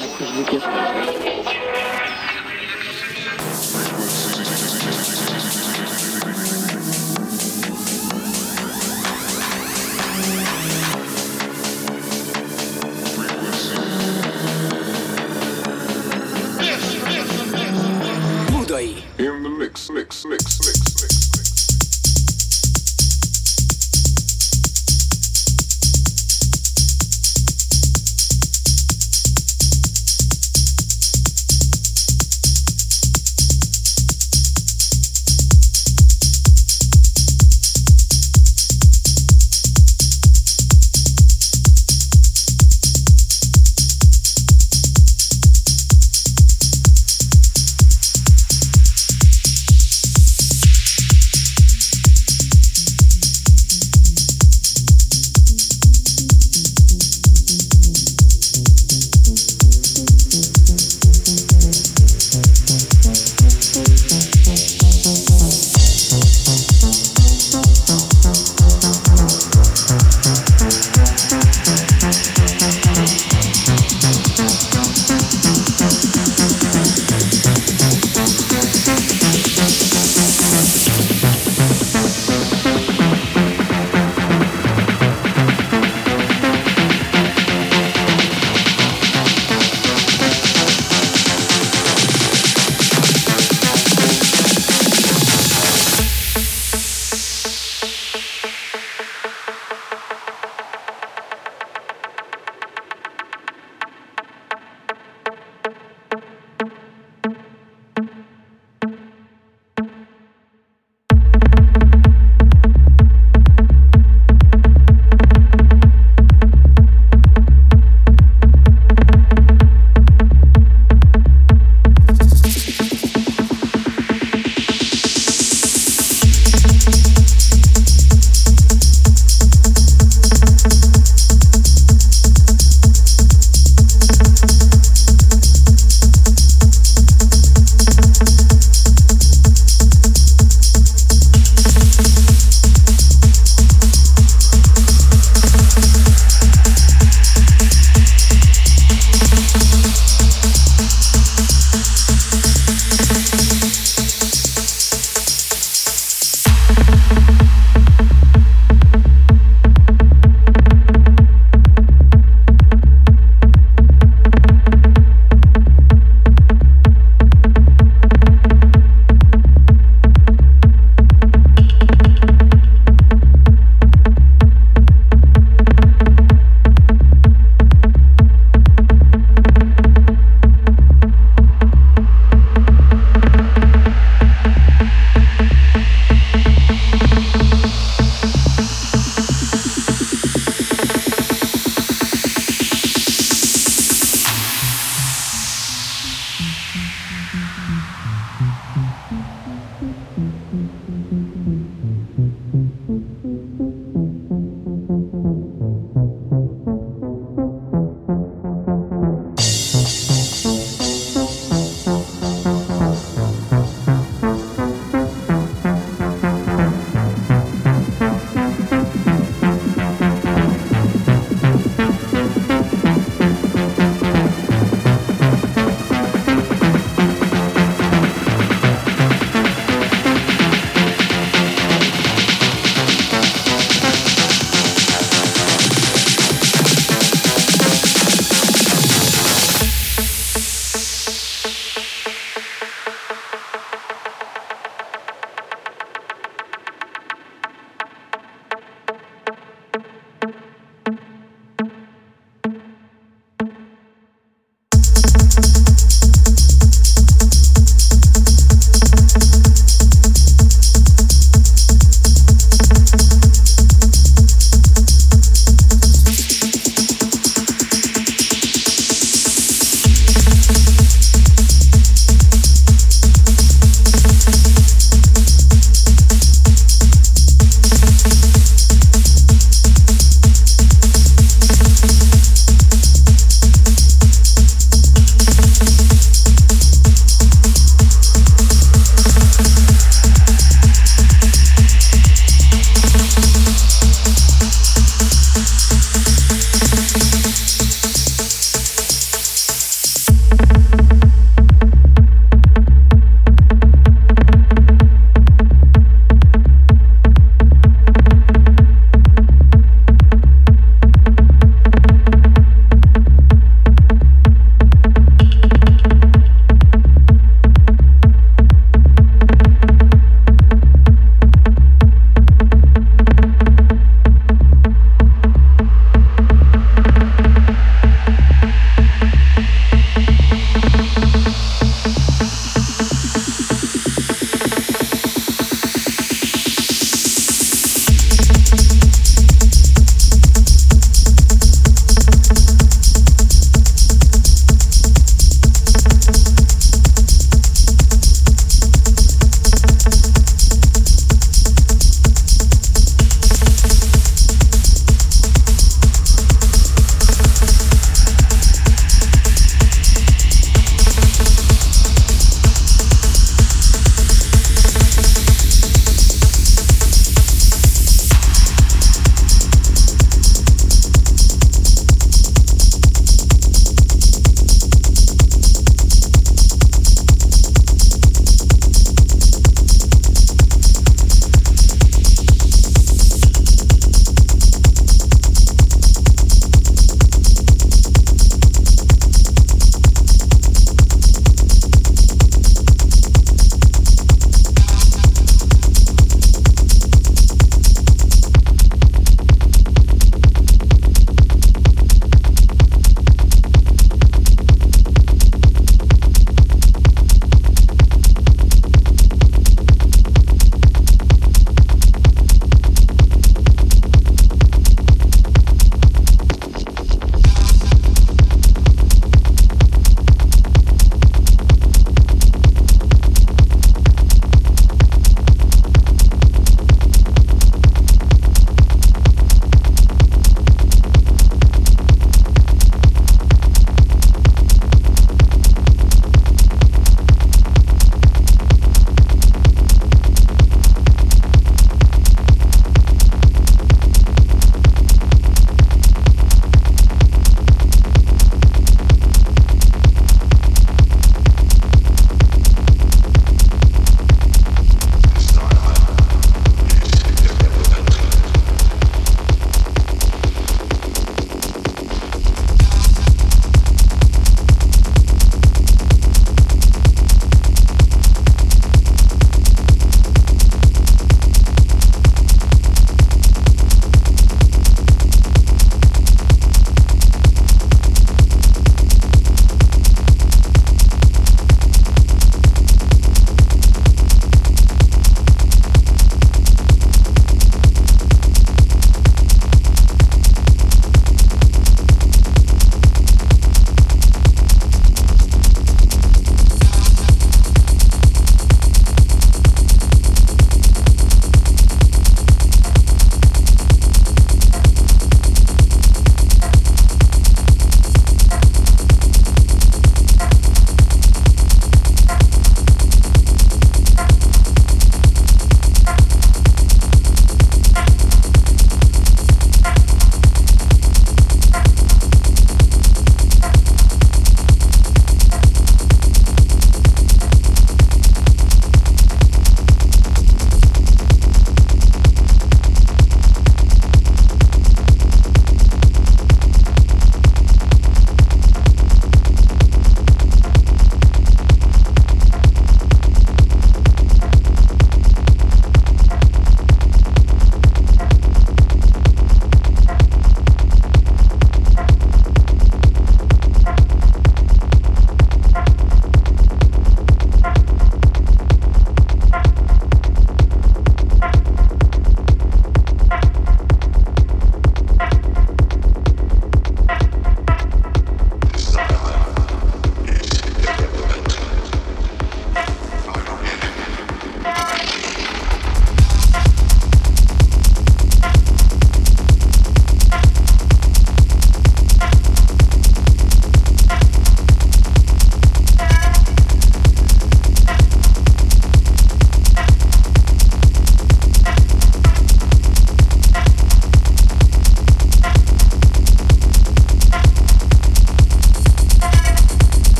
Muda